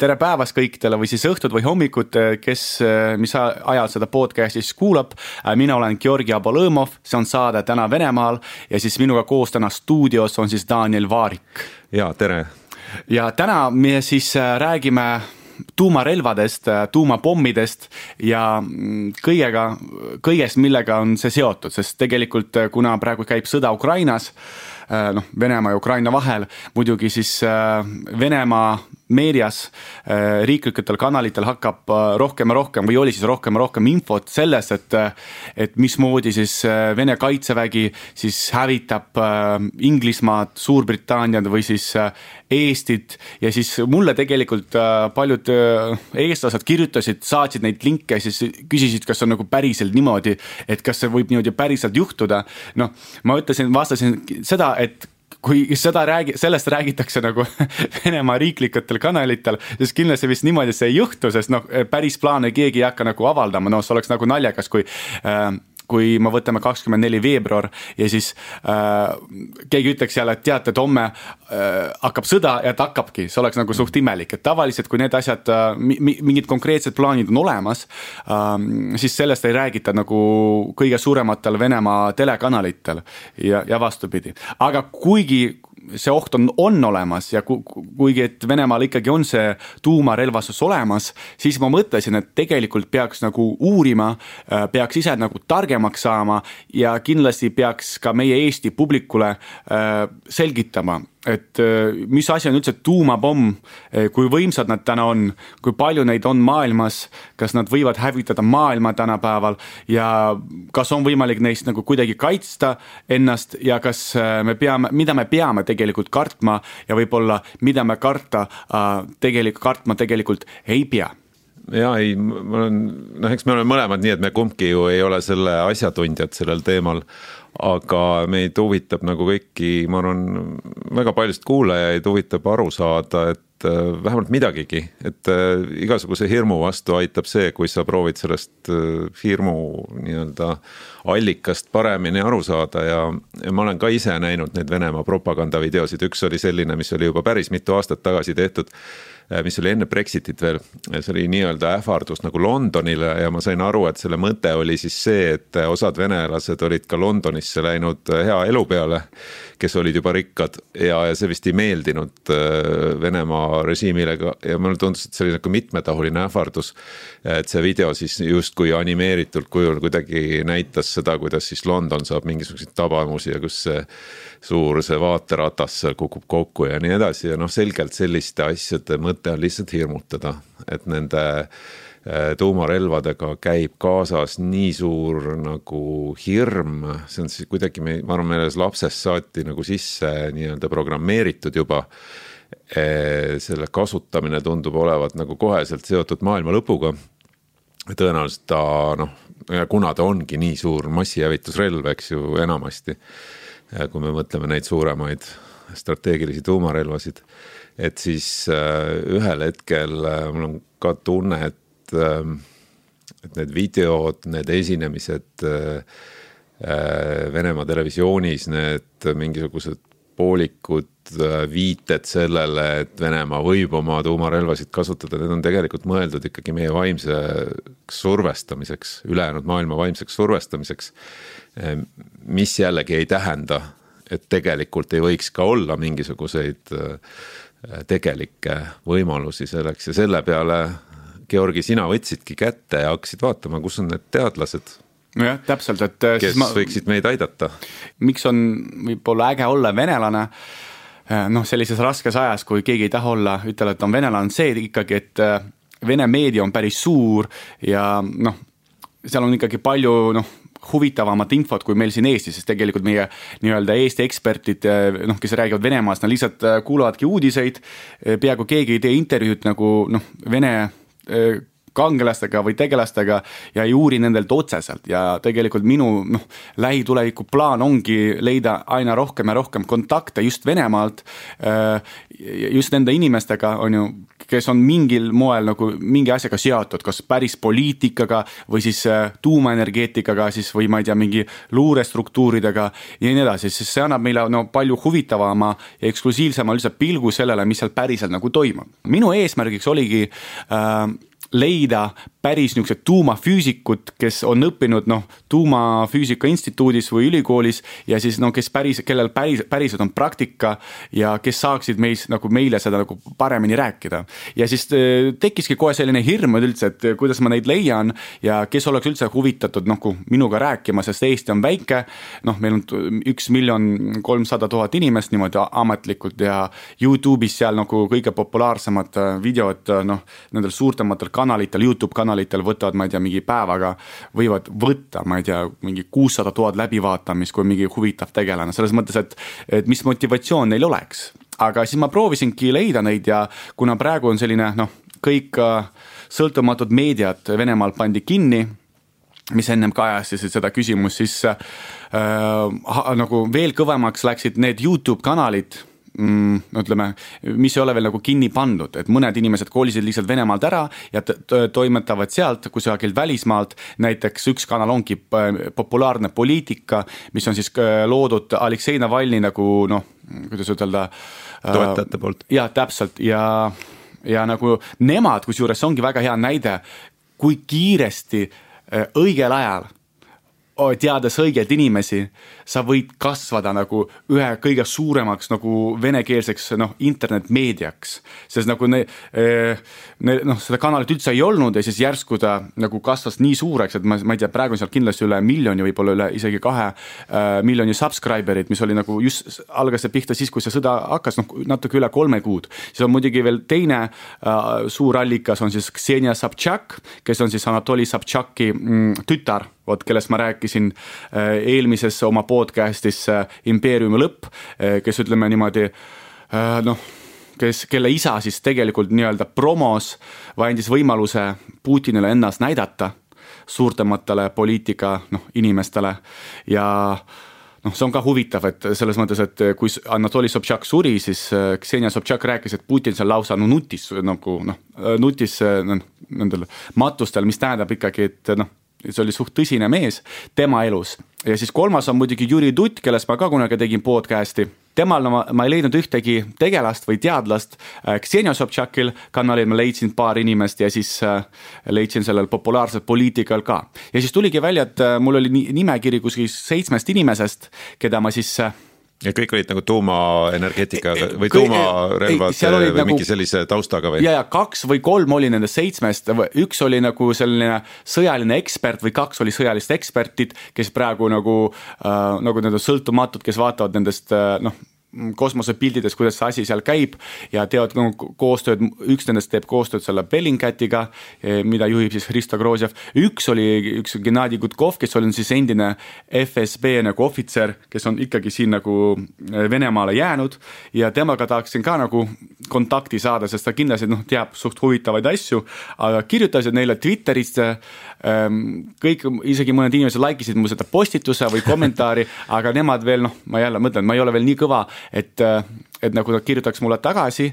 tere päevast kõikidele või siis õhtut või hommikut, kes, mis ajal seda podcast'i siis kuulab. mina olen Georgi Abolõmov, see on saade Täna Venemaal ja siis minuga koos täna stuudios on siis Daniel Vaarik. ja tere. ja täna me siis räägime tuumarelvadest, tuumapommidest ja mm, kõigega, kõigest, millega on see seotud, sest tegelikult kuna praegu käib sõda Ukrainas noh, Venemaa ja Ukraina vahel, muidugi siis Venemaa meedias äh, riiklikutel kanalitel hakkab rohkem ja rohkem või oli siis rohkem ja rohkem infot sellest, et et mismoodi siis Vene kaitsevägi siis hävitab Inglismaad, Suurbritanniat või siis Eestit ja siis mulle tegelikult paljud eestlased kirjutasid, saatsid neid linke, siis küsisid, kas on nagu päriselt niimoodi, et kas see võib niimoodi päriselt juhtuda. noh, ma ütlesin, vastasin seda, et kui seda räägi-, sellest räägitakse nagu Venemaa riiklikutel kanalitel, siis kindlasti vist niimoodi see ei juhtu, sest noh, päris plaane keegi ei hakka nagu avaldama, noh, see oleks nagu naljakas, kui äh, kui me võtame kakskümmend neli veebruar ja siis äh, keegi ütleks jälle, et teate, et homme äh, hakkab sõda ja ta hakkabki, see oleks nagu suht imelik, et tavaliselt, kui need asjad äh,, mingid konkreetsed plaanid on olemas äh,, siis sellest ei räägita nagu kõige suurematel Venemaa telekanalitel ja, ja vastupidi, aga kuigi see oht on, on olemas ja ku, kuigi, et Venemaal ikkagi on see tuumarelvastus olemas, siis ma mõtlesin, et tegelikult peaks nagu uurima, äh, peaks ise nagu targemaks saama ja kindlasti peaks ka meie Eesti publikule äh, selgitama et äh, mis asi on üldse tuumapomm, äh, kui võimsad nad täna on, kui palju neid on maailmas, kas nad võivad hävitada maailma tänapäeval? Ja kas on võimalik neist nagu kuidagi kaitsta ennast? Ja kas äh, me peame, mida me peame tegelikult kartma? Ja võib-olla mida me karta tegelikult, kartma tegelikult ei pea. Ja ei, ma olen, noh, eks me oleme mõlemad nii, et me kumbki ju ei ole selle asjatundjad sellel teemal aga meid huvitab nagu kõiki, ma arvan, väga paljusid kuulajaid huvitab aru saada, et äh, vähemalt midagigi, et äh, igasuguse hirmu vastu aitab see, kui sa proovid sellest äh, hirmu nii-öelda allikast paremini aru saada. Ja, ja ma olen ka ise näinud neid Venemaa propagandavideosid, üks oli selline, mis oli juba päris mitu aastat tagasi tehtud mis oli enne Brexitit veel, see oli nii-öelda ähvardus nagu Londonile ja ma sain aru, et selle mõte oli siis see, et osad venelased olid ka Londonisse läinud äh, hea elu peale. kes olid juba rikkad ja, ja see vist ei meeldinud äh, Venemaa režiimile ka ja mulle tundus, et see oli nagu mitmetahuline ähvardus. et see video siis justkui animeeritud kujul kuidagi näitas seda, kuidas siis London saab mingisuguseid tabamusi ja kus see suur see vaateratas seal kukub kokku ja nii edasi ja noh, selgelt selliste asjade mõte on lihtsalt hirmutada, et nende äh, tuumarelvadega käib kaasas nii suur nagu hirm, see on siis kuidagi me, ma arvan, meile lapsest saati nagu sisse nii-öelda programmeeritud juba. Äh, selle kasutamine tundub olevat nagu koheselt seotud maailma lõpuga. tõenäoliselt ta noh, kuna ta ongi nii suur massihävitusrelv, eks ju, enamasti kui me mõtleme neid suuremaid strateegilisi tuumarelvasid. Et siis äh, ühel hetkel äh, mul on ka tunne, et, äh, et need videod, need esinemised Venemaa televisioonis, need mingisugused poolikud viited sellele, et Venemaa võib oma tuumarelvasid kasutada, need on tegelikult mõeldud ikkagi meie vaimseks survestamiseks, ülejäänud maailma vaimseks survestamiseks. mis jällegi ei tähenda, et tegelikult ei võiks ka olla mingisuguseid tegelikke võimalusi selleks ja selle peale, Georgi, sina võtsidki kätte ja hakkasid vaatama, kus on need teadlased nojah, täpselt, et. kes ma, võiksid meid aidata. miks on võib-olla äge olla venelane Äh, noh, sellises raskes ajas, kui keegi ei taha olla, ütelda, et on venelane, on see ikkagi, et äh, Vene meedia on päris suur ja noh, seal on ikkagi palju noh, huvitavamat infot kui meil siin Eestis, sest tegelikult meie nii-öelda Eesti eksperdid, äh, noh, kes räägivad Venemaast, nad lihtsalt kuulavadki uudiseid. peaaegu keegi ei tee intervjuud nagu noh, Vene kangelastega või tegelastega ja ei uuri nendelt otseselt ja tegelikult minu noh, lähituleviku plaan ongi leida aina rohkem ja rohkem kontakte just Venemaalt. Äh, just nende inimestega, on ju, kes on mingil moel nagu mingi asjaga seotud, kas päris poliitikaga või siis äh, tuumaenergeetikaga siis või ma ei tea, mingi luurestruktuuridega ja nii edasi, sest see annab meile no palju huvitavama ja eksklusiivsema üldse pilgu sellele, mis seal päriselt nagu toimub. minu eesmärgiks oligi äh, leida päris niisugused tuumafüüsikud, kes on õppinud noh, tuumafüüsika instituudis või ülikoolis ja siis no kes päris, kellel päris, päriselt on praktika ja kes saaksid meis nagu meile seda nagu paremini rääkida. ja siis äh, tekkiski kohe selline hirm üldse, et kuidas ma neid leian ja kes oleks üldse huvitatud nagu minuga rääkima, sest Eesti on väike. noh, meil on üks miljon kolmsada tuhat inimest niimoodi ametlikult ja Youtube'is seal nagu kõige populaarsemad äh, videod noh, nendel suurtematel kanalitel, Youtube kanalitel kanalitel võtavad, ma ei tea, mingi päevaga, võivad võtta, ma ei tea, mingi kuussada tuhat läbivaatamist, kui mingi huvitav tegelane, selles mõttes, et, et mis motivatsioon neil oleks. aga siis ma proovisingi leida neid ja kuna praegu on selline noh, kõik äh, sõltumatud meediad Venemaal pandi kinni mis ennem kajastasid seda küsimust, siis äh, nagu veel kõvemaks läksid need Youtube kanalid mm, ütleme, mis ei ole veel nagu kinni pandud, et mõned inimesed kolisid lihtsalt Venemaalt ära ja toimetavad sealt kusagilt välismaalt. näiteks üks kanal ongi äh, populaarne poliitika, mis on siis äh, loodud Aleksei Navalnõi nagu noh, kuidas ütelda. Äh, toetajate poolt. jah, täpselt ja, ja nagu nemad, kusjuures ongi väga hea näide, kui kiiresti õigel ajal teades õigeid inimesi, sa võid kasvada nagu ühe kõige suuremaks nagu venekeelseks noh, internetmeediaks. sest nagu ne, eh, ne, noh, seda kanalit üldse ei olnud ja siis järsku ta nagu kasvas nii suureks, et ma, ma ei tea, praegu on seal kindlasti üle miljoni, võib-olla üle isegi kahe äh, miljoni subscriber'it, mis oli nagu just, algas see pihta siis, kui see sõda hakkas, noh natuke üle kolme kuud. siis on muidugi veel teine äh, suur allikas on siis Ksenia Sobtšak, kes on siis Anatoli Sobtšaki mm, tütar vot kellest ma rääkisin äh, eelmises oma podcast'is äh, impeeriumi lõpp, äh, kes ütleme niimoodi noh, kes, kelle isa siis tegelikult nii-öelda promos või andis võimaluse Putinile ennast näidata suurtematele poliitika noh, inimestele. Ja noh, see on ka huvitav, et selles mõttes, et kui Anatoli Sobtšak suri, siis Ksenia Sobtšak rääkis, et Putin seal lausa no nutis nagu noh, nutis nendel matustel, mis tähendab ikkagi, et noh see oli suht tõsine mees tema elus. ja siis kolmas on muidugi Jüri Tutt, kellest ma ka kunagi tegin podcast'i. temal ma, ma ei leidnud ühtegi tegelast või teadlast. Ksenia Sobtšakil kanalil ma leidsin paar inimest ja siis äh, leidsin sellel populaarsel poliitikal ka. ja siis tuligi välja, et äh, mul oli nimekiri kuskil seitsmest inimesest, keda ma siis äh, ja kõik olid nagu tuumaenergeetika või tuumarelvad või nagu, mingi sellise taustaga või? ja, ja kaks või kolm oli nendest seitsmest, üks oli nagu selline sõjaline ekspert või kaks oli sõjalist ekspertid, kes praegu nagu äh,, nagu need on sõltumatud, kes vaatavad nendest äh, noh kosmosepildides, kuidas see asi seal käib. Ja teevad koostööd, üks nendest teeb koostööd selle Bellingcatiga, eh, mida juhib siis Hristo Grozjev. üks oli üks Gennadi Gutkov, kes on siis endine FSB nagu ohvitser, kes on ikkagi siin nagu eh, Venemaale jäänud. Ja temaga tahaksin ka nagu kontakti saada, sest ta kindlasti noh, teab suht huvitavaid asju, aga kirjutasid neile Twitterisse Ehm, kõik, isegi mõned inimesed like isid mu seda postituse või kommentaari, aga nemad veel noh, ma jälle mõtlen, ma ei ole veel nii kõva, et, äh, et nagu nad kirjutaks mulle tagasi,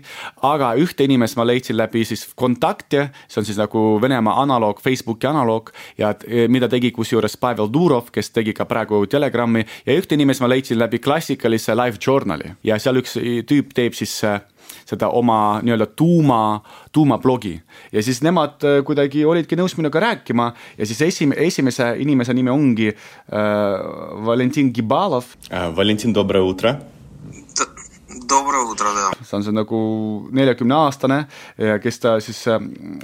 aga ühte inimest ma leidsin läbi siis Kontakte, see on siis nagu Venemaa analoog, Facebooki analoog ja äh, mida tegi kusjuures Pavel Durov, kes tegi ka praegu Telegrami ja ühte inimest ma leidsin läbi klassikalise live journal'i ja seal üks äh, tüüp teeb siis seda oma nii-öelda tuuma, tuumablogi. ja siis nemad kuidagi olidki nõus minuga rääkima ja siis esim-, esimese inimese nimi ongi äh, Valentin Gibalov äh,. Valentin, tere õhtut Доброе утро, да. see on see nagu neljakümne aastane, kes ta siis äh,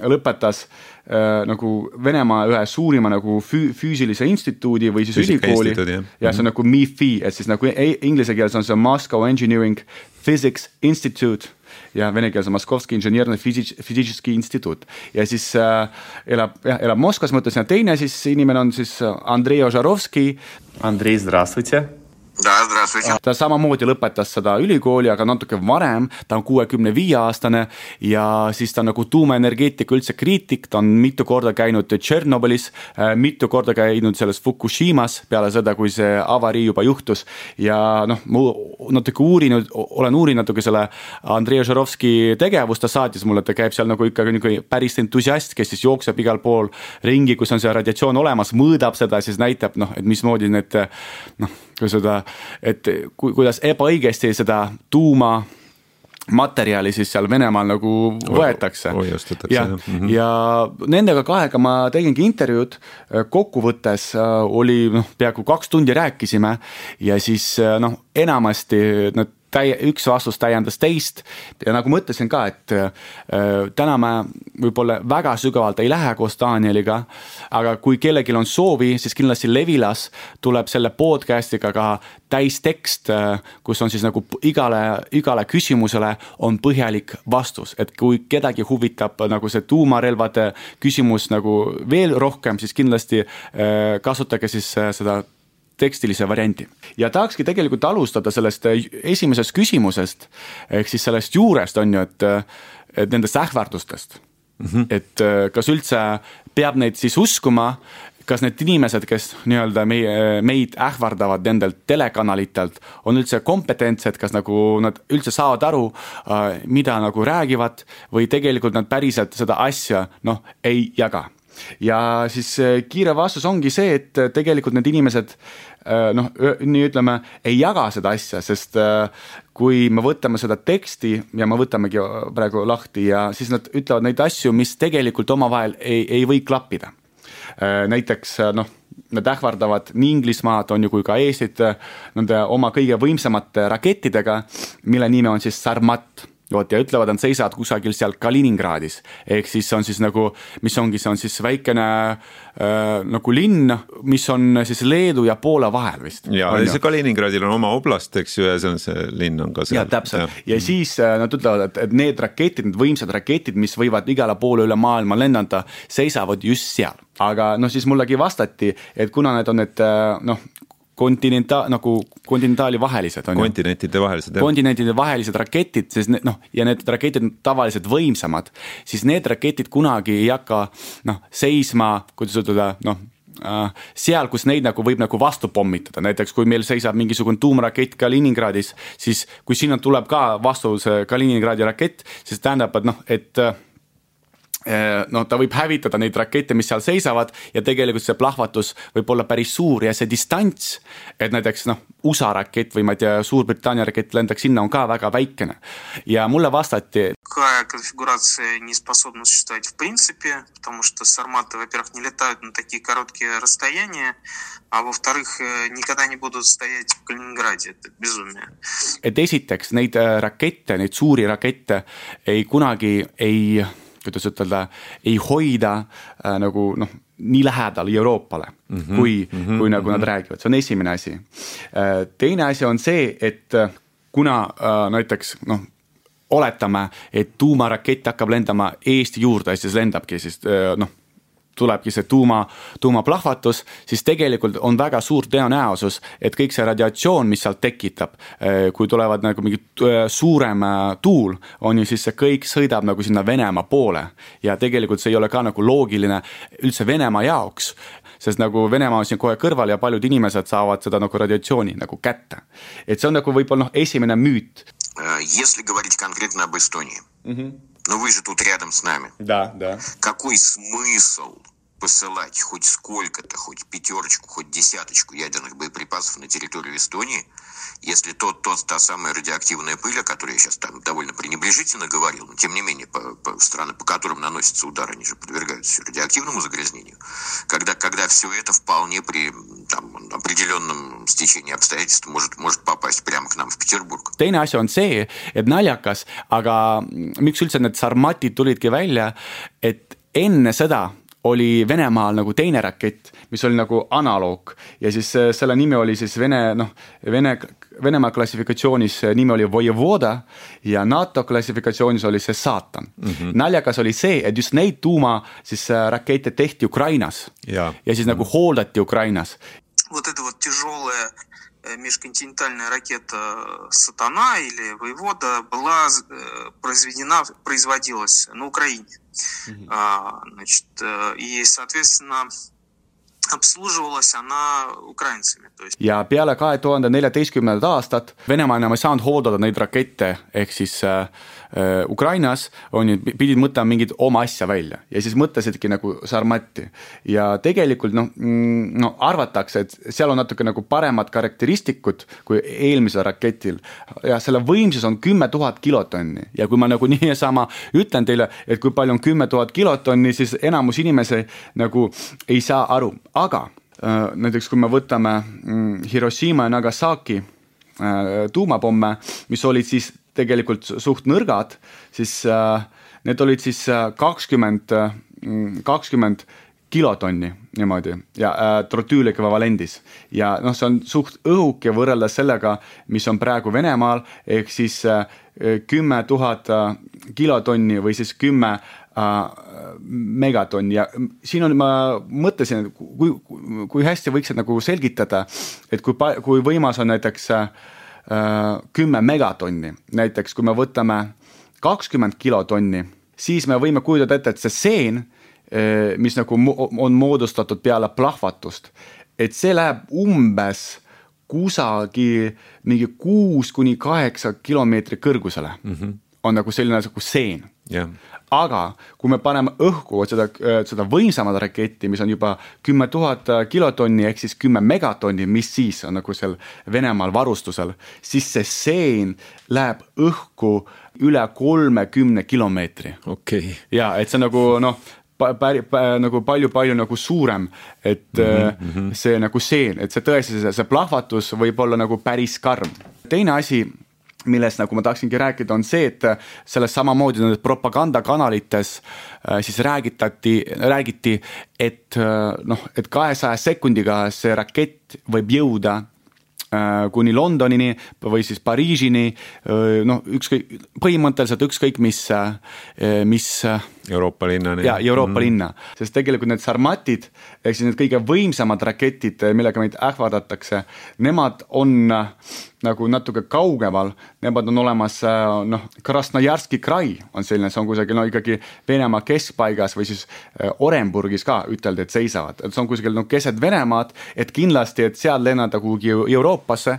lõpetas äh, nagu Venemaa ühe suurima nagu füü-, füüsilise instituudi või siis Füüsika ülikooli. ja see on nagu MIFI, et siis nagu e-, inglise keeles on see Moscow Engineering Physics Institute ja vene keeles on Moskovski inženerne füüsiski instituut ja siis äh, elab jah, elab Moskvas, ma ütlesin, ja teine siis inimene on siis Andrei Ožarovski. Andrei, здравствуйте Да, здравствуйте. ta samamoodi lõpetas seda ülikooli, aga natuke varem, ta on kuuekümne viie aastane ja siis ta on nagu tuumaenergeetika üldse kriitik, ta on mitu korda käinud Tšernobõlis, mitu korda käinud selles Fukushimas peale seda, kui see avarii juba juhtus. ja noh, ma natuke uurinud, olen uurinud natuke selle Andrei Žarovski tegevust, ta saatis mulle, et ta käib seal nagu ikkagi nagu päris entusiast, kes siis jookseb igal pool ringi, kus on see radiatsioon olemas, mõõdab seda, siis näitab noh, et mismoodi need noh kui seda, et ku, kuidas ebaõigesti seda tuuma materjali siis seal Venemaal nagu võetakse. ja, -hmm. ja nendega kahega ma tegingi intervjuud, kokkuvõttes äh, oli noh, peaaegu kaks tundi rääkisime ja siis äh, noh, enamasti nad täie, üks vastus täiendas teist. Ja nagu ma ütlesin ka, et äh, täna me võib-olla väga sügavalt ei lähe koos Danieliga, aga kui kellelgi on soovi, siis kindlasti Levilas tuleb selle podcast'iga ka täistekst, äh, kus on siis nagu igale, igale küsimusele on põhjalik vastus, et kui kedagi huvitab nagu see tuumarelvade küsimus nagu veel rohkem, siis kindlasti äh, kasutage siis äh, seda tekstilise variandi. ja tahakski tegelikult alustada sellest äh, esimesest küsimusest ehk siis sellest juurest on ju, et, äh, et nendest ähvardustest mm. -hmm. et äh, kas üldse peab neid siis uskuma, kas need inimesed, kes nii-öelda meie, meid ähvardavad nendelt telekanalitelt, on üldse kompetentsed, kas nagu nad üldse saavad aru, mida nagu räägivad või tegelikult nad päriselt seda asja noh, ei jaga ja siis äh, kiire vastus ongi see, et äh, tegelikult need inimesed äh, noh, nii ütleme, ei jaga seda asja, sest kui me võtame seda teksti ja me võtamegi praegu lahti ja siis nad ütlevad neid asju, mis tegelikult omavahel ei, ei või klappida. näiteks noh, nad ähvardavad nii Inglismaad, on ju, kui ka Eestit nende oma kõige võimsamate rakettidega, mille nimi on siis Sarmat vot ja ütlevad, nad seisavad kusagil seal Kaliningradis. ehk siis on siis nagu, mis ongi, see on siis väikene äh, nagu linn, mis on siis Leedu ja Poola vahel vist. ja, ja see Kaliningradil on oma oblast, eks ju, ja see on see linn on ka seal. ja täpselt ja, ja siis äh, nad ütlevad, et, et need raketid, need võimsad raketid, mis võivad igale poole üle maailma lennata, seisavad just seal aga noh, siis mullegi vastati, et kuna need on need äh, noh, kontinenta-, nagu kontinentaali vahelised on ju. kontinentide vahelised. kontinentide vahelised raketid, sest need noh, ja need raketid on tavaliselt võimsamad, siis need raketid kunagi ei hakka noh, seisma, kuidas ütelda, noh äh, seal, kus neid nagu võib nagu vastu pommitada, näiteks kui meil seisab mingisugune tuumrakett Kaliningradis, siis kui sinna tuleb ka vastu see Kaliningradi rakett, siis tähendab, et noh, et Eh, no ta võib hävitada neid rakette, mis seal seisavad ja tegelikult see plahvatus võib olla päris suur ja see distants, et näiteks noh, USA rakett või ma ei tea, Suurbritannia rakett lendaks sinna, on ka väga väikene. ja mulle vastati. Какая конфигурация не способна существовать в принципе, потому что сарматы, во-первых, не летают на такие короткие расстояния, а во-вторых, э, никогда не будут стоять в Калининграде, это безумие. et esiteks neid äh, rakette, neid suuri rakette ei kunagi ei kuidas ütelda, ei hoida äh, nagu noh, nii lähedal Euroopale mm, -hmm, kui mm, -hmm, kui nagu mm -hmm. nad mhm. räägivad, see on esimene asi äh,. teine asi on see, et äh, kuna äh, näiteks noh, oletame, et tuumarakett hakkab lendama Eesti juurde, siis lendabki siis äh, noh tulebki see tuuma, tuumaplahvatus, siis tegelikult on väga suur tõenäosus, et kõik see radiatsioon, mis sealt tekitab, eh, kui tulevad nagu mingi eh, suurem eh, tuul, on ju, siis see kõik sõidab nagu sinna Venemaa poole. ja tegelikult see ei ole ka nagu loogiline üldse Venemaa jaoks, sest nagu Venemaa on siin kohe kõrval ja paljud inimesed saavad seda nagu radiatsiooni nagu kätte. et see on nagu võib-olla noh, esimene müüt. Если говорить конкретно об Эстонии mm, -hmm Но вы же тут рядом с нами. Да, да. Какой смысл посылать хоть сколько-то, хоть пятерочку, хоть десяточку ядерных боеприпасов на территорию Эстонии, если тот, тот, та самая радиоактивная пыль, о которой я сейчас там довольно пренебрежительно говорил, но тем не менее по, по страны, по которым наносятся удары, они же подвергаются радиоактивному загрязнению, когда, когда все это вполне при там, определенном стечении обстоятельств может, может попасть прямо к нам в Петербург. teine asi on see, et naljakas, aga miks üldse need sarmatid tulidki välja, et enne seda oli Venemaal nagu teine rakett, mis oli nagu analoog ja siis äh, selle nimi oli siis Vene noh, Vene, Venemaa klassifikatsioonis nimi oli Vojevoda ja NATO klassifikatsioonis oli see saatan mm. -hmm. naljakas oli see, et just neid tuuma siis äh, rakette tehti Ukrainas ja, ja siis mm -hmm. nagu hooldati Ukrainas. Вот это вот тяжелое межконтинентальная ракета «Сатана» или «Воевода» была произведена, производилась на Украине. Угу. Значит, и, соответственно, обслуживалась она украinцами. ja peale kahe tuhande neljateistkümnendat aastat Venemaa enam ei saanud hooldada neid rakette, ehk siis äh, Äh, Ukrainas on ju, pidid mõtlema mingit oma asja välja ja siis mõtlesidki nagu Sarmati. ja tegelikult noh, mm, no arvatakse, et seal on natuke nagu paremad karakteristikud kui eelmisel raketil. ja selle võimsus on kümme tuhat kilotonni ja kui ma nagu niisama ütlen teile, et kui palju on kümme tuhat kilotonni, siis enamus inimesi nagu ei saa aru, aga äh, näiteks kui me võtame mm, Hiroshima ja Nagasaki äh, tuumapomme, mis olid siis tegelikult suht nõrgad, siis äh, need olid siis kakskümmend, äh, kakskümmend kilotonni niimoodi ja äh, trotüülikvalendis ja noh, see on suht õhuke võrreldes sellega, mis on praegu Venemaal ehk siis kümme äh, tuhat kilotonni või siis kümme äh, megatonni ja siin on, ma mõtlesin, et kui, kui hästi võiksid nagu selgitada, et kui, kui võimas on näiteks äh, Äh, kümme megatonni, näiteks kui me võtame kakskümmend kilotonni, siis me võime kujutada ette, et see seen, äh, mis nagu on moodustatud peale plahvatust, et see läheb umbes kusagil mingi kuus kuni kaheksa kilomeetri kõrgusele mm. -hmm. on nagu selline nagu seen yeah aga kui me paneme õhku seda, seda võimsamat raketti, mis on juba kümme tuhat kilotonni ehk siis kümme megatonni, mis siis on nagu seal Venemaal varustusel, siis see seen läheb õhku üle kolmekümne kilomeetri. okei okay.. ja et see nagu noh päri, päri, nagu palju-palju nagu suurem, et mm -hmm. see nagu seen, et see tõesti, see, see plahvatus võib olla nagu päris karm. teine asi millest nagu ma tahaksingi rääkida, on see, et selles samamoodi nendes propagandakanalites äh, siis räägitati, räägiti, et äh, noh, et kahesaja sekundiga see rakett võib jõuda äh, kuni Londonini või siis Pariisini, noh, ükskõik, põhimõtteliselt ükskõik mis, mis Euroopa linnani. ja Euroopa mm linna, sest tegelikult need Sarmatid ehk siis need kõige võimsamad raketid, millega meid ähvardatakse, nemad on äh, nagu natuke kaugemal, nemad on olemas äh, noh, Krasnojarski krai on selline, see on kusagil no ikkagi Venemaa keskpaigas või siis Orenburgis ka üteldi, et seisavad, et see on kuskil no keset Venemaad, et kindlasti, et seal lennata kuhugi Euroopasse,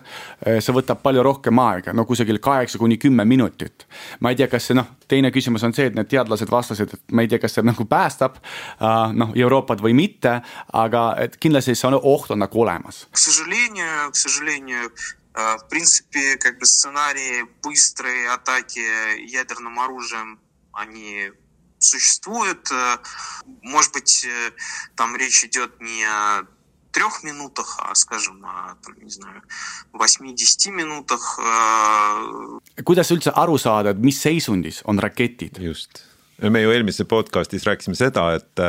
see võtab palju rohkem aega, no kusagil kaheksa kuni kümme minutit. ma ei tea, kas see noh, teine küsimus on see, et need teadlased vastasid, et ma ei tea, kas see nagu päästab uh, noh, Euroopat või mitte, aga et kindlasti see on oht on nagu olemas. К сожалению, к сожалению, в принципе, как бы сценарии быстрой атаки ядерным оружием, они существуют. Может быть, там речь идет не о трех минутах, а скажем, там, не знаю, 8-10 minutах. kuidas üldse aru saada, et mis seisundis on raketid? just, me ju eelmises podcast'is rääkisime seda, et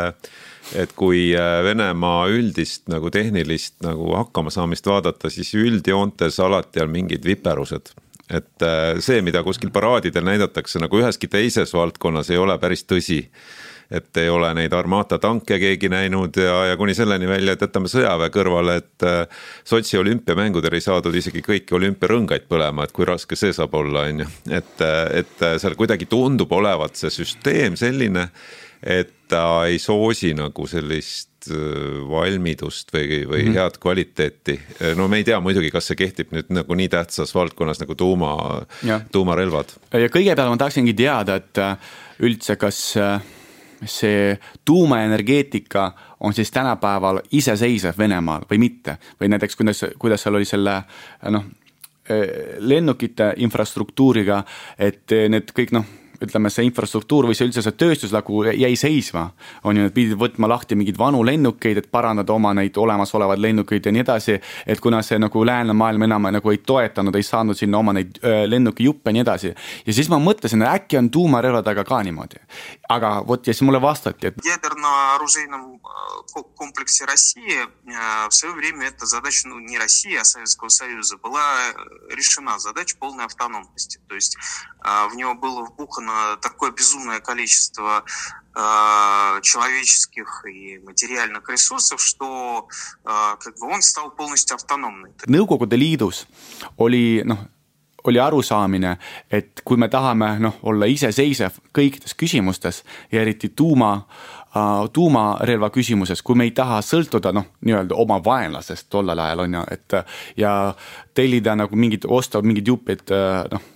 et kui Venemaa üldist nagu tehnilist nagu hakkamasaamist vaadata, siis üldjoontes alati on mingid viperused et see, mida kuskil paraadidel näidatakse nagu üheski teises valdkonnas ei ole päris tõsi et ei ole neid Armata tanke keegi näinud ja, ja kuni selleni välja, et jätame sõjaväe kõrvale, et äh, Sotši olümpiamängudel ei saadud isegi kõiki olümpiarõngaid põlema, et kui raske see saab olla, on ju. et, et seal kuidagi tundub olevat see süsteem selline, et ta ei soosi nagu sellist äh, valmidust või, või mm head kvaliteeti. no me ei tea muidugi, kas see kehtib nüüd nagu nii tähtsas valdkonnas nagu tuuma, tuumarelvad. ja kõigepealt ma tahaksingi teada, et äh, üldse, kas see tuumaenergeetika on siis tänapäeval iseseisev Venemaal või mitte. Või näiteks kuidas, kuidas seal oli selle noh, lennukite infrastruktuuriga, et need kõik noh ütleme, see infrastruktuur või see üldse see tööstus nagu jäi seisma. on ju, nad pidid võtma lahti mingeid vanu lennukeid, et parandada oma neid olemasolevaid lennukeid ja nii edasi. et kuna see nagu läänemaailm enam nagu ei toetanud, ei saanud sinna oma neid lennukijuppe ja nii edasi. ja siis ma mõtlesin, äkki on tuumarelvadega ka niimoodi. aga vot ja siis mulle vastati, et. ядерно-оружейном комплексе России в свое время эта задача, ну не России, а Советского Союза, была решена задача полной автономности. То есть в него было вбухано такое безумное количество э, человеческих и материальных ресурсов, что э, как бы он стал полностью автономный. Nõukogude Liidus oli noh, oli arusaamine, et kui me tahame noh, olla iseseisev kõikides küsimustes ja eriti tuuma uh,, tuumarelva küsimuses, kui me ei taha sõltuda noh, nii-öelda oma vaenlasest tollel ajal on ju, et ja tellida nagu mingid, osta mingid jupid uh, noh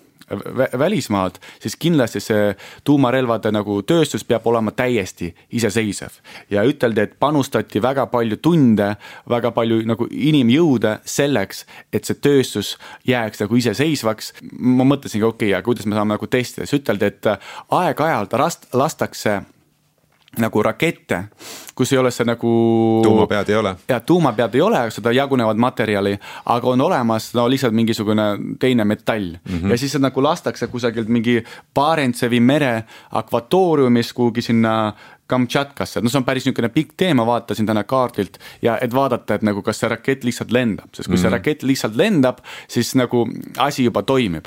välismaalt, siis kindlasti see tuumarelvade nagu tööstus peab olema täiesti iseseisev. ja üteldi, et panustati väga palju tunde, väga palju nagu inimjõude selleks, et see tööstus jääks nagu iseseisvaks. ma mõtlesingi, okei okay,, aga kuidas me saame nagu testida, siis üteldi, et aeg-ajalt rast-, lastakse nagu rakette, kus ei ole see nagu. tuumapead ei ole. ja tuumapead ei ole, seda jagunevat materjali, aga on olemas no lihtsalt mingisugune teine metall mm. -hmm. ja siis nagu lastakse kusagilt mingi Barentsevi mere akvatooriumis kuhugi sinna Kamtšatkasse, no see on päris niisugune pikk tee, ma vaatasin täna kaardilt ja et vaadata, et nagu kas see rakett lihtsalt lendab, sest kui mm. see rakett lihtsalt lendab, siis nagu asi juba toimib.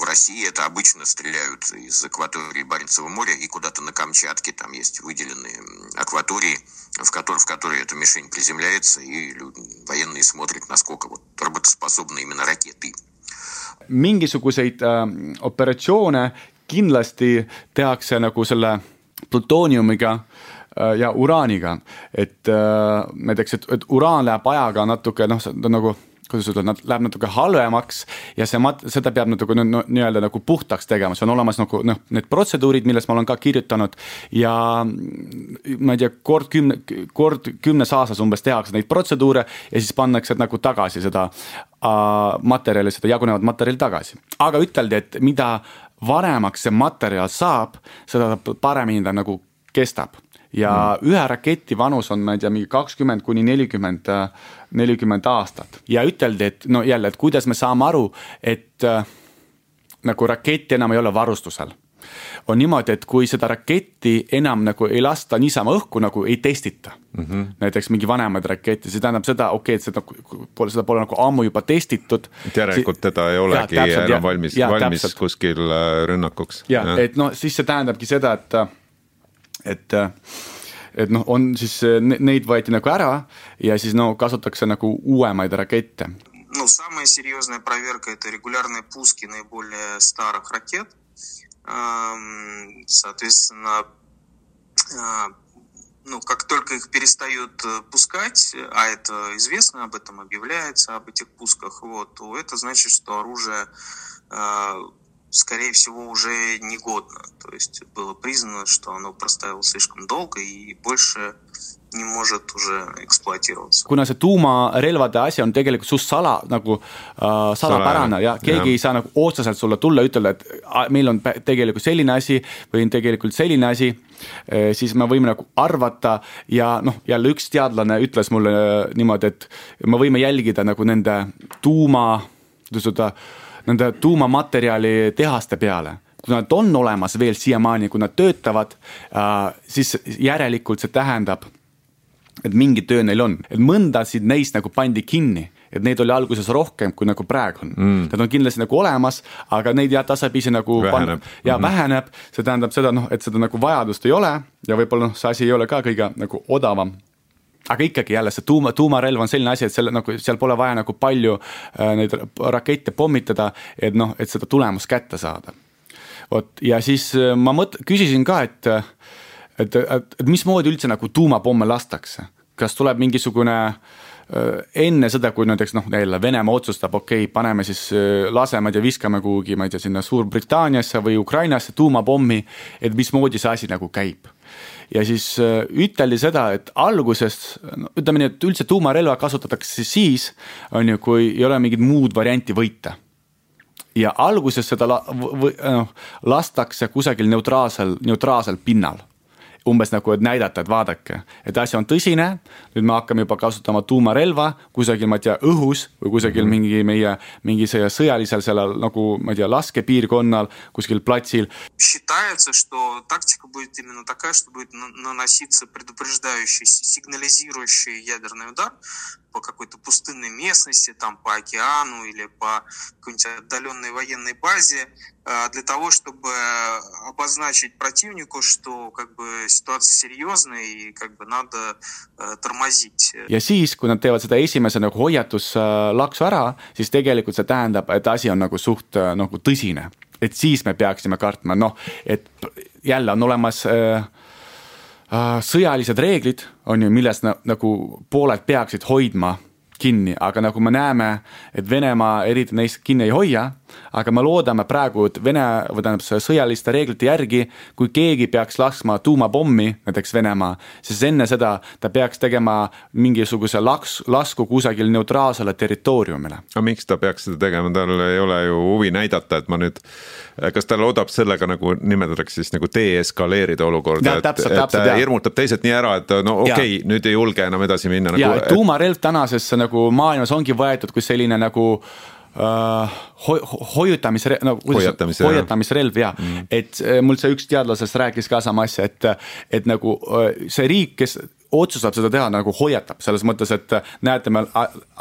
В России это обычно стреляют из акватории Баренцева моря и куда-то на Камчатке, там есть выделенные акватории, в которые, в которые эта мишень приземляется, и военные смотрят, насколько вот работоспособны именно ракеты. mingisuguseid äh, operatsioone kindlasti tehakse nagu selle plutooniumiga äh, ja uraaniga. et äh, näiteks, et, et uraan läheb ajaga natuke noh, ta nagu kuidas öelda, läheb natuke halvemaks ja see mat-, seda peab natuke nii-öelda nagu puhtaks tegema, see on olemas nagu noh, need protseduurid, millest ma olen ka kirjutanud. ja ma ei tea, kord kümne, kord kümnes aastas umbes tehakse neid protseduure ja siis pannakse nagu tagasi seda äh, materjali, seda jagunevat materjali tagasi. aga üteldi, et mida vanemaks see materjal saab, seda paremini ta nagu kestab ja mm. ühe raketi vanus on, ma ei tea, mingi kakskümmend kuni nelikümmend, nelikümmend aastat ja üteldi, et no jälle, et kuidas me saame aru, et äh, nagu rakett enam ei ole varustusel on niimoodi, et kui seda raketti enam nagu ei lasta niisama õhku, nagu ei testita mm. -hmm. näiteks mingi vanemaid rakette, see tähendab seda, okei okay,, et seda pole, seda pole nagu ammu juba testitud. et järelikult teda ei olegi ja, täpselt, enam valmis, valmis täpselt. kuskil äh, rünnakuks. ja, ja., et noh, siis see tähendabki seda, et, et et noh, on siis neid võeti nagu ära ja siis no kasutatakse nagu uuemaid rakette. Ну, самая серьезная проверка это регулярные пуски наиболее старых ракет Соответственно, а, ну, как только их перестают э, пускать, а это известно, об этом объявляется, об этих пусках, вот, то это значит, что оружие, а, скорее всего, уже негодно. То есть было признано, что оно проставило слишком долго и больше не может уже ekspluateeruda. kuna see tuumarelvade asi on tegelikult suht sala nagu äh, salapärane ja keegi ja. ei saa nagu otseselt sulle tulla ja ütelda, et meil on tegelikult selline asi või on tegelikult selline asi e,. siis me võime nagu arvata ja noh, jälle üks teadlane ütles mulle niimoodi, et me võime jälgida nagu nende tuuma, kuidas öelda, nende tuumamaterjali tehaste peale. Kui nad on olemas veel siiamaani, kui nad töötavad, äh, siis järelikult see tähendab et mingi töö neil on, et mõndasid neist nagu pandi kinni, et neid oli alguses rohkem, kui nagu praegu on. Mm.. Nad on kindlasti nagu olemas, aga neid jah, tasapisi nagu väheneb. ja mm -hmm. väheneb, see tähendab seda noh, et seda nagu vajadust ei ole ja võib-olla noh, see asi ei ole ka kõige nagu odavam aga ikkagi jälle see tuuma, tuumarelv on selline asi, et selle nagu seal pole vaja nagu palju äh, neid rakette pommitada, et noh, et seda tulemust kätte saada. vot ja siis äh, ma mõt-, küsisin ka, et äh, et, et, et mismoodi üldse nagu tuumapomme lastakse, kas tuleb mingisugune enne seda, kui näiteks noh, jälle Venemaa otsustab, okei okay,, paneme siis lasemad ja viskame kuhugi, ma ei tea, sinna Suurbritanniasse või Ukrainasse tuumapommi, et mismoodi see asi nagu käib. Ja siis üteldi seda, et alguses, no ütleme nii, et üldse tuumarelva kasutatakse siis, on ju, kui ei ole mingit muud varianti võita. Ja alguses seda la, või, noh, lastakse kusagil neutraalsel, neutraalsel pinnal umbes nagu, et näidata, et vaadake, et asi on tõsine. nüüd me hakkame juba kasutama tuumarelva kusagil, ma ei tea, õhus või kusagil mm -hmm. mingi meie, mingi sõjalisel sellel nagu ma ei tea, laskepiirkonnal, kuskil platsil. Считается, что тактика будет именно такая, что будет наноситься предупреждающий, сигнализирующий ядерный удар по какой-то пустынной местности, там по океану или по какой-нибудь отдаленной военной базе, для того, чтобы обозначить противнику, что как бы ситуация серьезная и как бы надо тормозить. ja siis, kui nad teevad seda esimese nagu hoiatuslaksu ära, siis tegelikult see tähendab, et asi on nagu suht nagu tõsine. et siis me peaksime kartma, noh, et jälle on olemas äh, sõjalised reeglid, on ju, millest nagu pooled peaksid hoidma kinni, aga nagu me näeme, et Venemaa eriti neist kinni ei hoia aga me loodame praegu, et Vene või tähendab sõjaliste reeglite järgi, kui keegi peaks laskma tuumapommi, näiteks Venemaa, siis enne seda ta peaks tegema mingisuguse laks, lasku kusagil neutraalsele territooriumile. aga miks ta peaks seda tegema, tal ei ole ju huvi näidata, et ma nüüd, kas ta loodab sellega nagu nimetatakse siis nagu deeskaleerida olukorda, et, et täpselt, hirmutab teised nii ära, et no okei okay,, nüüd ei julge enam edasi minna nagu,. ja, et tuumarelv tänasesse nagu maailmas ongi võetud kui selline nagu uh, ho-, hoiutamisre-, no hoiatamisrelv, hoiatamisrelv ja mm., et äh, mul see üks teadlasest rääkis ka sama asja, et, et nagu äh, see riik, kes otsustab seda teha, nagu hoiatab selles mõttes, et näete, meil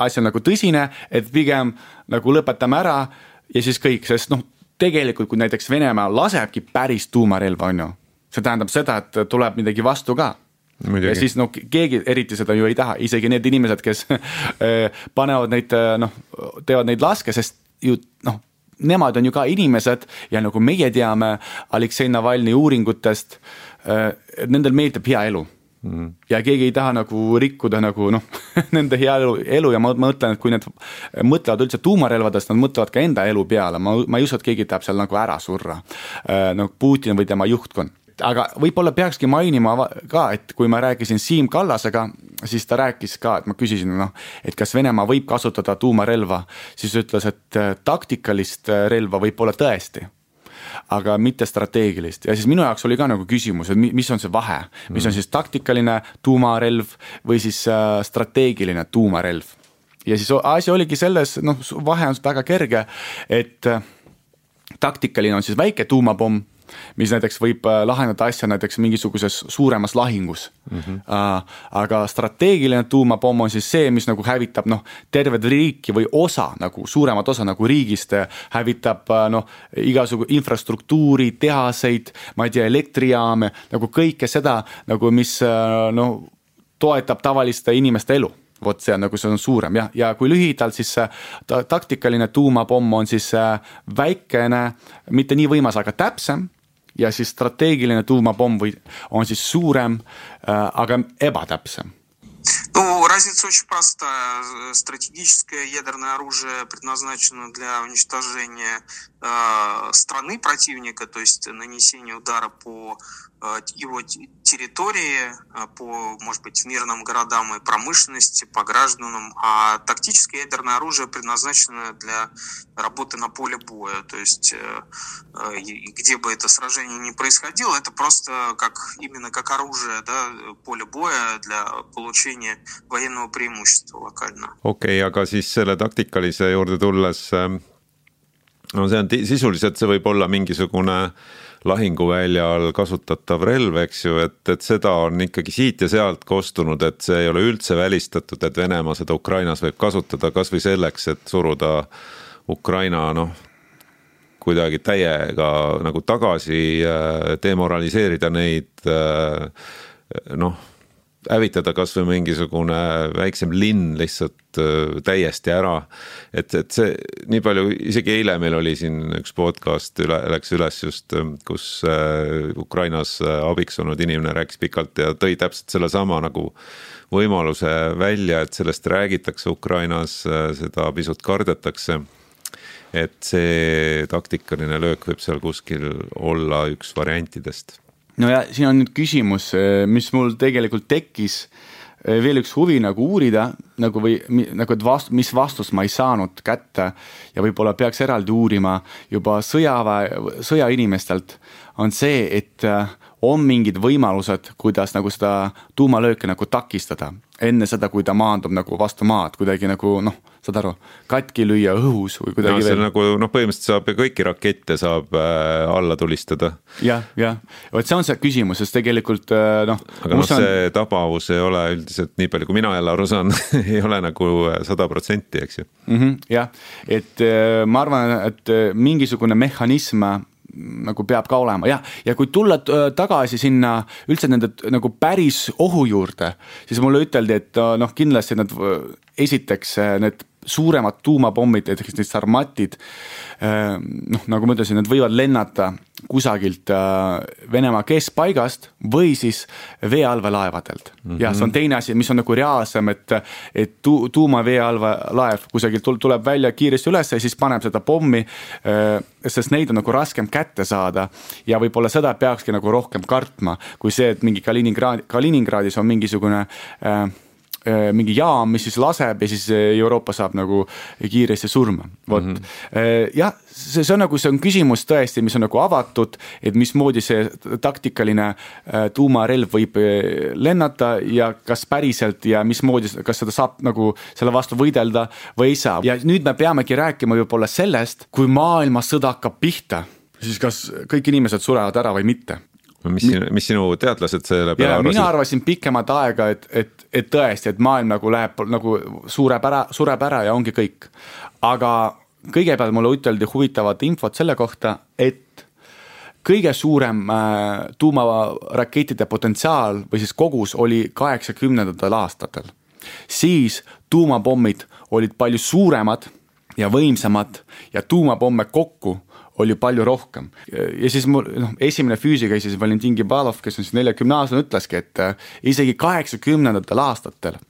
asi on nagu tõsine, et pigem nagu lõpetame ära ja siis kõik, sest noh, tegelikult kui näiteks Venemaa lasebki päris tuumarelva, on ju, see tähendab seda, et tuleb midagi vastu ka. Ja siis no keegi eriti seda ju ei taha, isegi need inimesed, kes äh, panevad neid noh, teevad neid laske, sest ju noh, nemad on ju ka inimesed ja nagu meie teame Aleksei Navalnõi uuringutest, et nendel meeldib hea elu. Mm.. ja keegi ei taha nagu rikkuda nagu noh nende hea elu, elu ja ma mõtlen, et kui need mõtlevad üldse tuumarelvadest, nad mõtlevad ka enda elu peale, ma, ma ei usu, et keegi tahab seal nagu ära surra. no Putin või tema juhtkond aga võib-olla peakski mainima ka, et kui ma rääkisin Siim Kallasega, siis ta rääkis ka, et ma küsisin, noh, et kas Venemaa võib kasutada tuumarelva, siis ütles, et äh, taktikalist äh, relva võib-olla tõesti aga mitte strateegilist ja siis minu jaoks oli ka nagu küsimus, et mis on see vahe, mis on mm. siis taktikaline tuumarelv või siis äh, strateegiline tuumarelv. ja siis asi oligi selles, noh, vahe on väga kerge, et taktikaline on siis väike tuumapomm mis näiteks võib äh, lahendada asja näiteks mingisuguses suuremas lahingus mm. -hmm. aga strateegiline tuumapomm on siis see, mis nagu hävitab noh, tervet riiki või osa nagu suuremat osa nagu riigist, äh, hävitab noh, igasugu infrastruktuuri, tehaseid, ma ei tea, elektrijaame, nagu kõike seda nagu, mis noh, toetab tavaliste inimeste elu vot see on nagu, see on suurem jah, ja kui lühidalt, siis ta, taktikaline tuumapomm on siis väikene, mitte nii võimas, aga täpsem ja siis strateegiline tuumapomm või on siis suurem, äh, aga ebatäpsem Ну, разница очень простая. Стратегическое ядерное оружие предназначено для уничтожения э, страны противника, то есть нанесения удара по Э, его территории, э, по, может быть, мирным городам и промышленности, по гражданам, а тактическое ядерное оружие предназначено для работы на поле боя. То есть, э, где бы это сражение ни происходило, это просто как, именно как оружие да, поле боя для получения военного преимущества локально. okei okay,, aga siis selle taktikalise juurde tulles, no see on sisuliselt, see võib olla mingisugune äh, lahinguväljal kasutatav relv, eks ju, et, et seda on ikkagi siit ja sealt kostunud, et see ei ole üldse välistatud, et Venemaa seda Ukrainas võib kasutada kasvõi selleks, et suruda Ukraina noh, kuidagi täiega nagu tagasi, äh, demoraliseerida neid äh, noh hävitada kasvõi mingisugune väiksem linn lihtsalt äh, täiesti ära. et, et see nii palju, isegi eile meil oli siin üks podcast üle, läks üles just, äh, kus äh, Ukrainas abiks olnud inimene rääkis pikalt ja tõi täpselt sellesama nagu võimaluse välja, et sellest räägitakse Ukrainas, seda pisut kardetakse et see taktikaline löök võib seal kuskil olla üks variantidest no ja siin on nüüd küsimus, mis mul tegelikult tekkis veel üks huvi nagu uurida nagu või nagu, et vast-, mis vastust ma ei saanud kätte ja võib-olla peaks eraldi uurima juba sõjaväe, sõjainimestelt, on see, et on mingid võimalused, kuidas nagu seda tuumalööki nagu takistada. Enne seda, kui ta maandub nagu vastu maad, kuidagi nagu noh, saad aru, katki lüüa õhus või kuidagi no, veel. nagu noh, põhimõtteliselt saab kõiki rakette saab äh, alla tulistada ja,. jah, jah, vot see on see küsimus, sest tegelikult äh, noh. aga noh, see on... tabavus ei ole üldiselt nii palju, kui mina jälle aru saan ei ole nagu sada protsenti, eks ju mm. -hmm, jah, et äh, ma arvan, et äh, mingisugune mehhanism nagu peab ka olema ja, ja kui tulla äh, tagasi sinna üldse nende nagu päris ohu juurde, siis mulle üteldi, et äh, noh, kindlasti nad esiteks need suuremad tuumapommid, näiteks need Sarmatid. noh, nagu ma ütlesin, nad võivad lennata kusagilt äh, Venemaa keskpaigast või siis veeallveelaevadelt mm. -hmm. ja see on teine asi, mis on nagu reaalsem, et, et tu, tuumaveeallvelaev kusagilt tuleb välja kiiresti üles ja siis paneb seda pommi. Äh, sest neid on nagu raskem kätte saada ja võib-olla seda peakski nagu rohkem kartma, kui see, et mingi Kaliningrad, Kaliningradis on mingisugune äh, Äh, mingi jaam, mis siis laseb ja siis äh, Euroopa saab nagu kiiresti surma, vot mm. -hmm. jah, see, see on nagu, see on küsimus tõesti, mis on nagu avatud, et mismoodi see taktikaline tuumarelv võib lennata ja kas päriselt ja mismoodi, kas seda saab nagu selle vastu võidelda või ei saa ja nüüd me peamegi rääkima võib-olla sellest, kui maailmasõda hakkab pihta siis kas kõik inimesed surevad ära või mitte mis sinu, mis sinu teadlased selle peale arvasid? mina arvasin pikemat aega, et, et, et tõesti, et maailm nagu läheb nagu sureb ära, sureb ära ja ongi kõik. aga kõigepealt mulle üteldi huvitavat infot selle kohta, et kõige suurem äh, tuumarakettide potentsiaal või siis kogus oli kaheksakümnendatel aastatel. siis tuumapommid olid palju suuremad ja võimsamad ja tuumapomme kokku oli palju rohkem. ja siis mul noh, esimene füüsika siis Valentin Gibalov, kes on siis neljakümne aastane, ütleski, et äh, isegi kaheksakümnendatel aastatel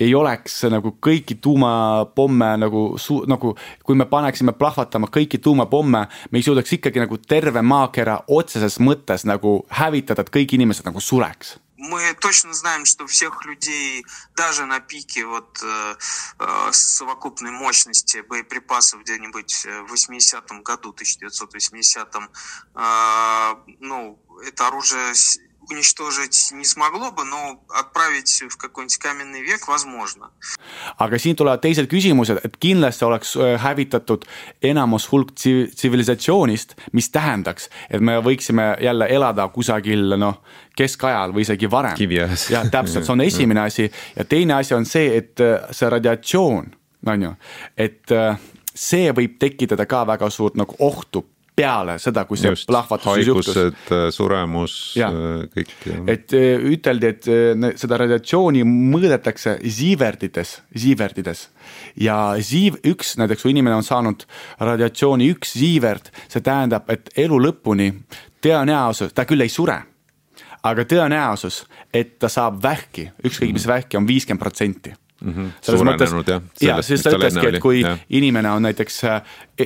ei oleks nagu kõiki tuumapomme nagu su-, nagu kui me paneksime plahvatama kõiki tuumapomme, me ei suudaks ikkagi nagu terve maakera otseses mõttes nagu hävitada, et kõik inimesed nagu sureks мы точно знаем, что всех людей, даже на пике вот э, э совокупной мощности боеприпасов где-нибудь в 80-м году, 1980-м, э, ну, это оружие уничтожить не смогло бы, но отправить в какой-нибудь каменный век возможно. aga siin tulevad teised küsimused, et kindlasti oleks äh, hävitatud enamus hulk tsivilisatsioonist, mis tähendaks, et me võiksime jälle elada kusagil noh, keskajal või isegi varem. kiviajas. jah, täpselt, see on esimene asi ja teine asi on see, et äh, see radiatsioon, on ju, et äh, see võib tekitada ka väga suurt nagu ohtu peale seda, kui see Just, plahvatus juhtus. Äh, suremus, äh, kõik. et äh, üteldi, et seda radiatsiooni mõõdetakse siiverdides, siiverdides ja siiv üks, näiteks kui inimene on saanud radiatsiooni üks siiverd, see tähendab, et elu lõpuni tõenäosus, ta küll ei sure aga tõenäosus, et ta saab vähki, ükskõik mis vähki on viiskümmend protsenti Mm -hmm. selles mõttes, ja siis ta ütleski, et kui ja. inimene on näiteks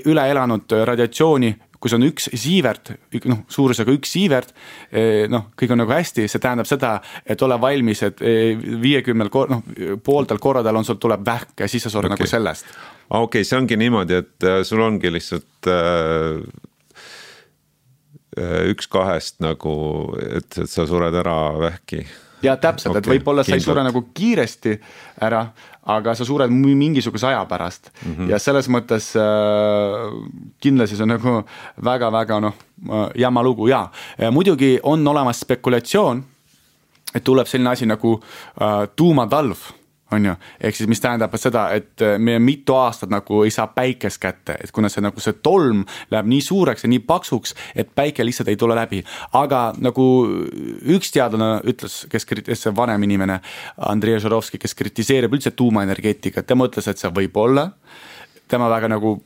üle elanud radiatsiooni kui see on üks siivert, noh, suurusega üks siivert, eh, noh, kõik on nagu hästi, see tähendab seda, et ole valmis, et eh, viiekümnel kor-, noh, pooltel korradel on, sul tuleb vähk ja siis sa sured okay. nagu sellest. okei okay,, see ongi niimoodi, et äh, sul ongi lihtsalt äh, üks kahest nagu, et, et sa sured ära vähki ja täpselt okay,, et võib-olla sa ei sure nagu kiiresti ära, aga sa sured mingisuguse aja pärast. Mm -hmm. ja selles mõttes äh, kindlasti see on nagu väga-väga noh, jama lugu ja muidugi on olemas spekulatsioon, et tuleb selline asi nagu äh, tuumatalv on ju, ehk siis mis tähendab seda, et äh, me mitu aastat nagu ei saa päikest kätte, et kuna see nagu see tolm läheb nii suureks ja nii paksuks, et päike lihtsalt ei tule läbi. aga nagu üks teadlane ütles, kes, kes see vanem inimene, Andrei Žarovski, kes kritiseerib üldse tuumaenergeetikat, tema ütles, et see võib olla. tema väga nagu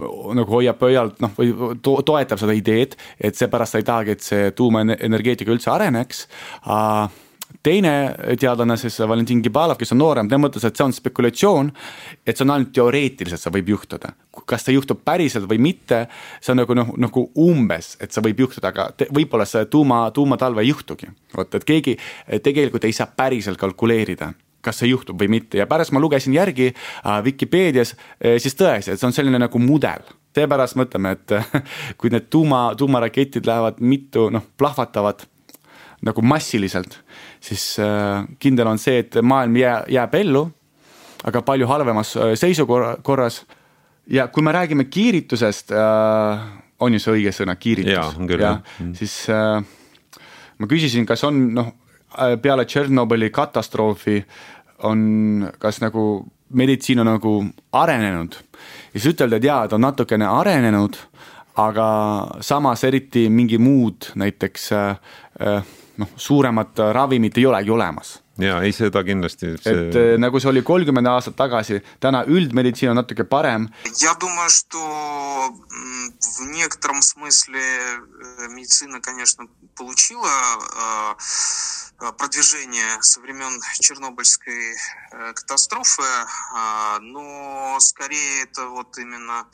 nagu hoiab pöialt noh, või to toetab seda ideed, et seepärast ta ei tahagi, et see tuumaenergeetika üldse areneks teine teadlane, siis Valentin Kibalov, kes on noorem, tema mõtles, et see on spekulatsioon. et see on ainult teoreetiliselt, see võib juhtuda. kas see juhtub päriselt või mitte, see on nagu noh, nagu umbes, et see võib juhtuda, aga võib-olla see tuuma, tuumatalve ei juhtugi. vot, et keegi tegelikult ei saa päriselt kalkuleerida kas see juhtub või mitte ja pärast ma lugesin järgi äh, Vikipeedias äh,, siis tõesti, et see on selline nagu mudel seepärast mõtleme, et kui need tuuma, tuumaraketid lähevad mitu, noh, plahvatavad nagu massiliselt, siis äh, kindel on see, et maailm jää, jääb ellu, aga palju halvemas äh, seisukorras. ja kui me räägime kiiritusest äh,, on ju see õige sõna, kiiritus? Mm. siis ma küsisin, kas on noh, peale Tšernobõli katastroofi on, kas nagu meditsiin on nagu arenenud ja siis ütelda, et jaa, ta on natukene arenenud, aga samas eriti mingi muud näiteks äh noh, suuremat ravimit ei olegi olemas ja ei, seda kindlasti see.... et äh, nagu see oli kolmkümmend aastat tagasi, täna üldmeditsiin on natuke parem. Я думаю, что в некотором смысле э, медицина, конечно, получила продвижение со времен Чернобыльской э, катастрофы, но скорее это вот именно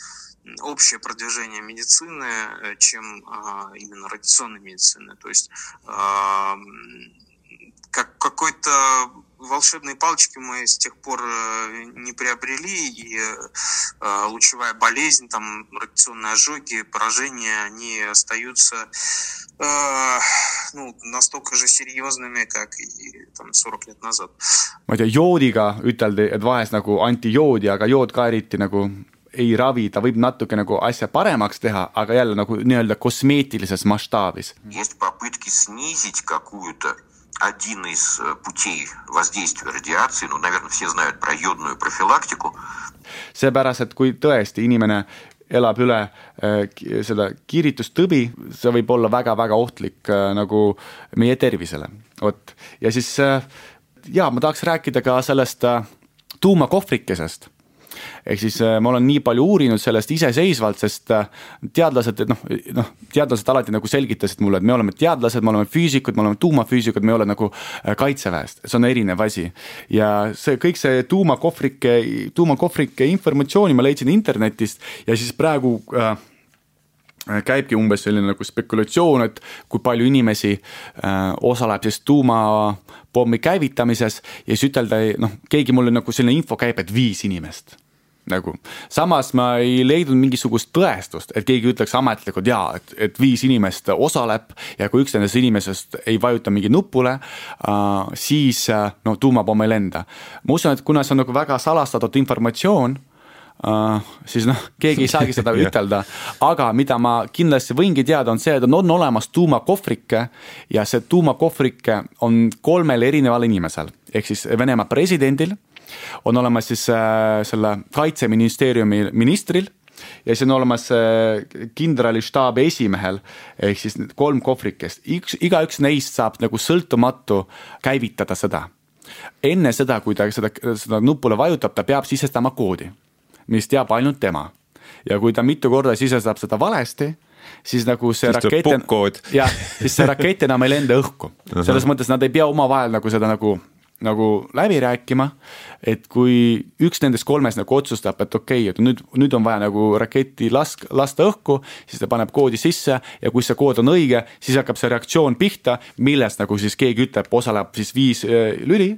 общее продвижение медицины, э, чем именно радиационной медицины. То есть как какой-то волшебной палочки мы с тех пор э, не приобрели, и э, лучевая болезнь, там, радиационные ожоги, поражения, они остаются ну, настолько же серьезными, как и там 40 лет назад. ma ei tea, joodiga üteldi, et vahest nagu anti joodi, aga jood ka eriti nagu ei ravi, ta võib natuke nagu asja paremaks teha, aga jälle nagu nii-öelda kosmeetilises mastaabis. Есть попытки снизить какую-то один из э, путей воздействия радиации, ну, наверное, все знают про йодную профилактику. seepärast, et kui tõesti inimene elab üle äh, seda kiiritustõbi, see võib olla väga-väga ohtlik äh, nagu meie tervisele, vot. ja siis äh, jaa, ma tahaks rääkida ka sellest tuumakohvrikesest ehk siis äh, ma olen nii palju uurinud sellest iseseisvalt, sest äh, teadlased, et noh, noh, teadlased alati nagu selgitasid mulle, et me oleme teadlased, me oleme füüsikud, me oleme tuumafüüsikud, me ei ole nagu äh, kaitseväest, see on erinev asi. ja see kõik see tuumakohvrike, tuumakohvrike informatsiooni ma leidsin internetist ja siis praegu äh, käibki umbes selline nagu spekulatsioon, et kui palju inimesi äh, osaleb siis tuumapommi käivitamises ja siis ütelda, noh, keegi mulle nagu selline info käib, et viis inimest nagu. samas ma ei leidnud mingisugust tõestust, et keegi ütleks ametlikult jaa, et, et viis inimest osaleb ja kui üks nendest inimesest ei vajuta mingi nupule äh,, siis äh, no tuumapomm ei lenda. ma usun, et kuna see on nagu väga salastatud informatsioon Uh, siis noh, keegi ei saagi seda ütelda, aga mida ma kindlasti võingi teada, on see, et on, on olemas tuumakohvrike ja see tuumakohvrike on kolmel erineval inimesel ehk siis Venemaa presidendil on olemas siis äh, selle kaitseministeeriumi ministril ja siis on olemas äh, kindralistaabi esimehel ehk siis kolm kohvrikest, üks, igaüks neist saab nagu sõltumatu käivitada seda. enne seda, kui ta seda, seda nupule vajutab, ta peab sisestama koodi, mis teab ainult tema. ja kui ta mitu korda sisestab seda valesti, siis nagu see siis rakett, jah, siis see rakett enam ei lenda õhku. selles mõttes nad ei pea omavahel nagu seda nagu nagu läbi rääkima. et kui üks nendest kolmest nagu otsustab, et okei okay,, et nüüd, nüüd on vaja nagu raketi lask-, lasta õhku, siis ta paneb koodi sisse ja kui see kood on õige, siis hakkab see reaktsioon pihta, millest nagu siis keegi ütleb, osaleb siis viis äh, lüli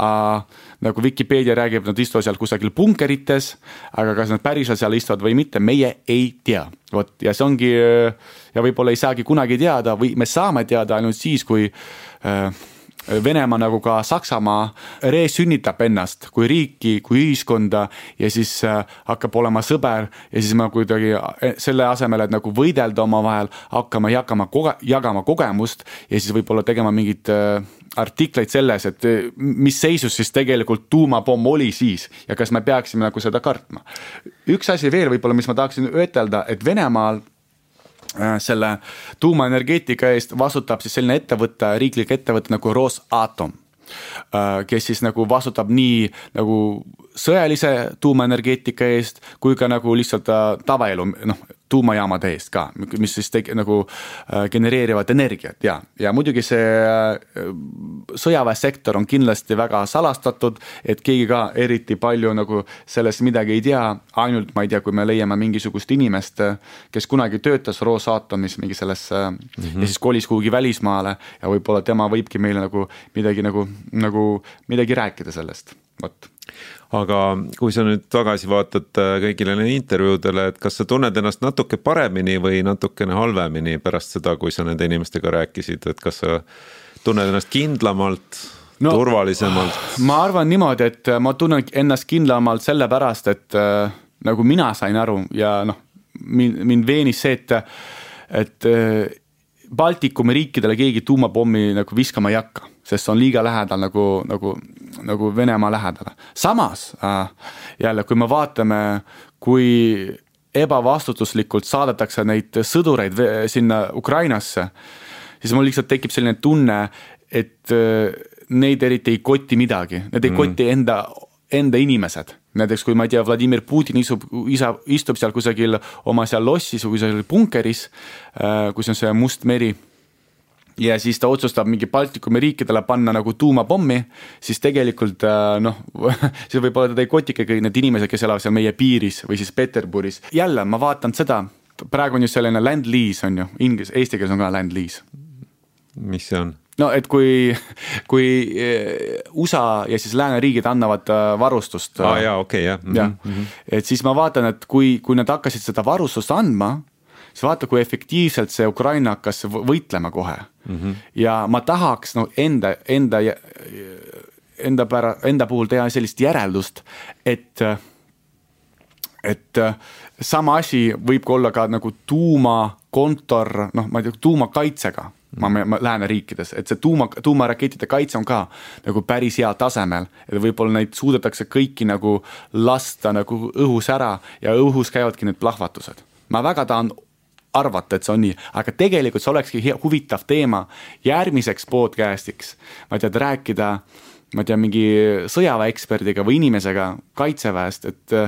äh,. nagu Vikipeedia räägib, nad istuvad seal kusagil punkerites, aga kas nad päriselt seal istuvad või mitte, meie ei tea. vot ja see ongi äh, ja võib-olla ei saagi kunagi teada või me saame teada ainult siis, kui äh, Venemaa nagu ka Saksamaa resünnitab ennast kui riiki, kui ühiskonda ja siis äh, hakkab olema sõber ja siis me kuidagi äh, selle asemel, et nagu võidelda omavahel, hakkame jagama jagama kogemust ja siis võib-olla tegema mingeid äh, artikleid selles, et mis seisus siis tegelikult tuumapomm oli siis ja kas me peaksime nagu seda kartma. üks asi veel võib-olla, mis ma tahaksin ütelda, et Venemaal selle tuumaenergeetika eest vastutab siis selline ettevõte, riiklik ettevõte nagu Rosatom äh, kes siis nagu vastutab nii nagu sõjalise tuumaenergeetika eest kui ka nagu lihtsalt äh, tavaelu, noh, tuumajaamade eest ka, mis siis teg-, nagu äh, genereerivad energiat ja, ja muidugi see äh, sõjaväesektor on kindlasti väga salastatud, et keegi ka eriti palju nagu sellest midagi ei tea, ainult ma ei tea, kui me leiame mingisugust inimest, kes kunagi töötas Rosatomis mingi selles mm -hmm. ja siis kolis kuhugi välismaale ja võib-olla tema võibki meile nagu midagi nagu, nagu midagi rääkida sellest, vot aga kui sa nüüd tagasi vaatad äh, kõigile neile intervjuudele, et kas sa tunned ennast natuke paremini või natukene halvemini pärast seda, kui sa nende inimestega rääkisid, et kas sa tunned ennast kindlamalt no,, turvalisemalt? ma arvan niimoodi, et ma tunnen ennast kindlamalt sellepärast, et äh, nagu mina sain aru ja noh, mind, mind veenis see, et, et äh, Baltikumi riikidele keegi tuumapommi nagu viskama ei hakka, sest see on liiga lähedal nagu, nagu, nagu Venemaa lähedal. samas äh, jälle, kui me vaatame, kui ebavastutuslikult saadetakse neid sõdureid sinna Ukrainasse, siis mul lihtsalt tekib selline tunne, et äh, neid eriti ei koti midagi, need ei mm. koti enda, enda inimesed näiteks kui ma ei tea, Vladimir Putin istub, isa, istub seal kusagil oma seal lossis või kusagil punkeris, äh, kus on see Must meri ja siis ta otsustab mingi Baltikumi riikidele panna nagu tuumapommi, siis tegelikult äh, noh siis võib-olla teda ei kotika kõik need inimesed, kes elavad seal meie piiris või siis Peterburis. jälle ma vaatan seda, praegu on ju selline land lease on ju, inglise, eesti keeles on ka land lease. mis see on? no et kui, kui eh, USA ja siis lääneriigid annavad äh, varustust. aa ah, jaa, okei okay, jah mm. -hmm. jah, et siis ma vaatan, et kui, kui nad hakkasid seda varustust andma, siis vaata, kui efektiivselt see Ukraina hakkas võitlema kohe mm. -hmm. ja ma tahaks no enda, enda, enda pära-, enda puhul teha sellist järeldust, et, et sama asi võib ka olla ka nagu tuumakontor, noh, ma ei tea, tuumakaitsega ma, ma lääneriikides, et see tuuma, tuumarakettide kaitse on ka nagu päris heal tasemel. et võib-olla neid suudetakse kõiki nagu lasta nagu õhus ära ja õhus käivadki need plahvatused. ma väga tahan arvata, et see on nii, aga tegelikult see olekski hea, huvitav teema järgmiseks podcast'iks. ma ei tea, et rääkida, ma ei tea, mingi sõjaväeeksperdiga või inimesega kaitseväest, et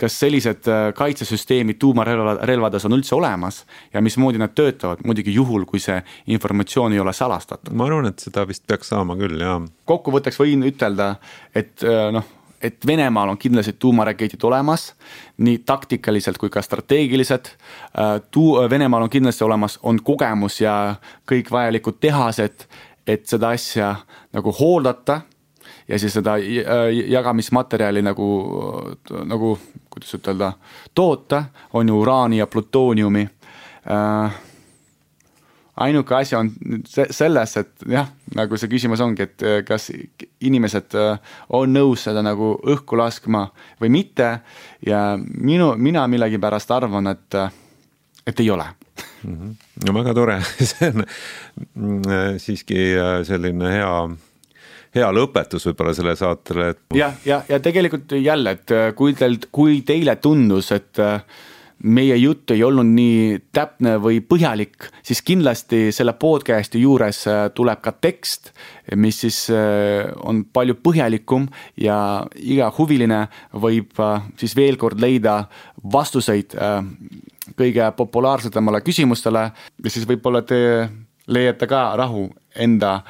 kas sellised äh, kaitsesüsteemid tuumarelvades on üldse olemas ja mismoodi nad töötavad, muidugi juhul, kui see informatsioon ei ole salastatud. ma arvan, et seda vist peaks saama küll, jaa. kokkuvõtteks võin ütelda, et äh, noh, et Venemaal on kindlasti tuumaraketid olemas, nii taktikaliselt kui ka strateegiliselt. Äh, tuu-, Venemaal on kindlasti olemas, on kogemus ja kõik vajalikud tehased, et seda asja nagu hooldata ja siis seda jagamismaterjali nagu, nagu kuidas ütelda, toota, on ju uraani ja plutooniumi äh,. Ainuke asi on selles, et jah, nagu see küsimus ongi, et äh, kas inimesed äh, on nõus seda nagu õhku laskma või mitte ja minu, mina millegipärast arvan, et, äh, et ei ole mm. -hmm. no väga tore see on mm, siiski selline hea hea lõpetus võib-olla sellele saatele, et. jah, ja, ja, ja tegelikult jälle, et kui teil, kui teile tundus, et äh, meie jutt ei olnud nii täpne või põhjalik, siis kindlasti selle podcast'i juures äh, tuleb ka tekst, mis siis on palju põhjalikum ja iga huviline võib siis veel kord leida vastuseid kõige populaarsetemale küsimustele ja siis võib-olla te leiate ka rahu enda,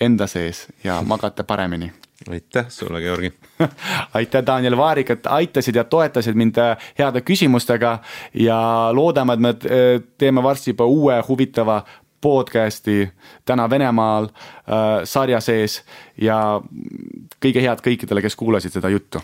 enda sees ja magate paremini aitäh sulle, Georgi. Aitäh, Daniel. Vaarik, et aitasid ja toetasid mind äh, heade küsimustega ja loodame, et me äh, teeme varsti juba uue huvitava podcast'i Täna Venemaal äh, sarja sees ja kõige head kõikidele, kes kuulasid seda juttu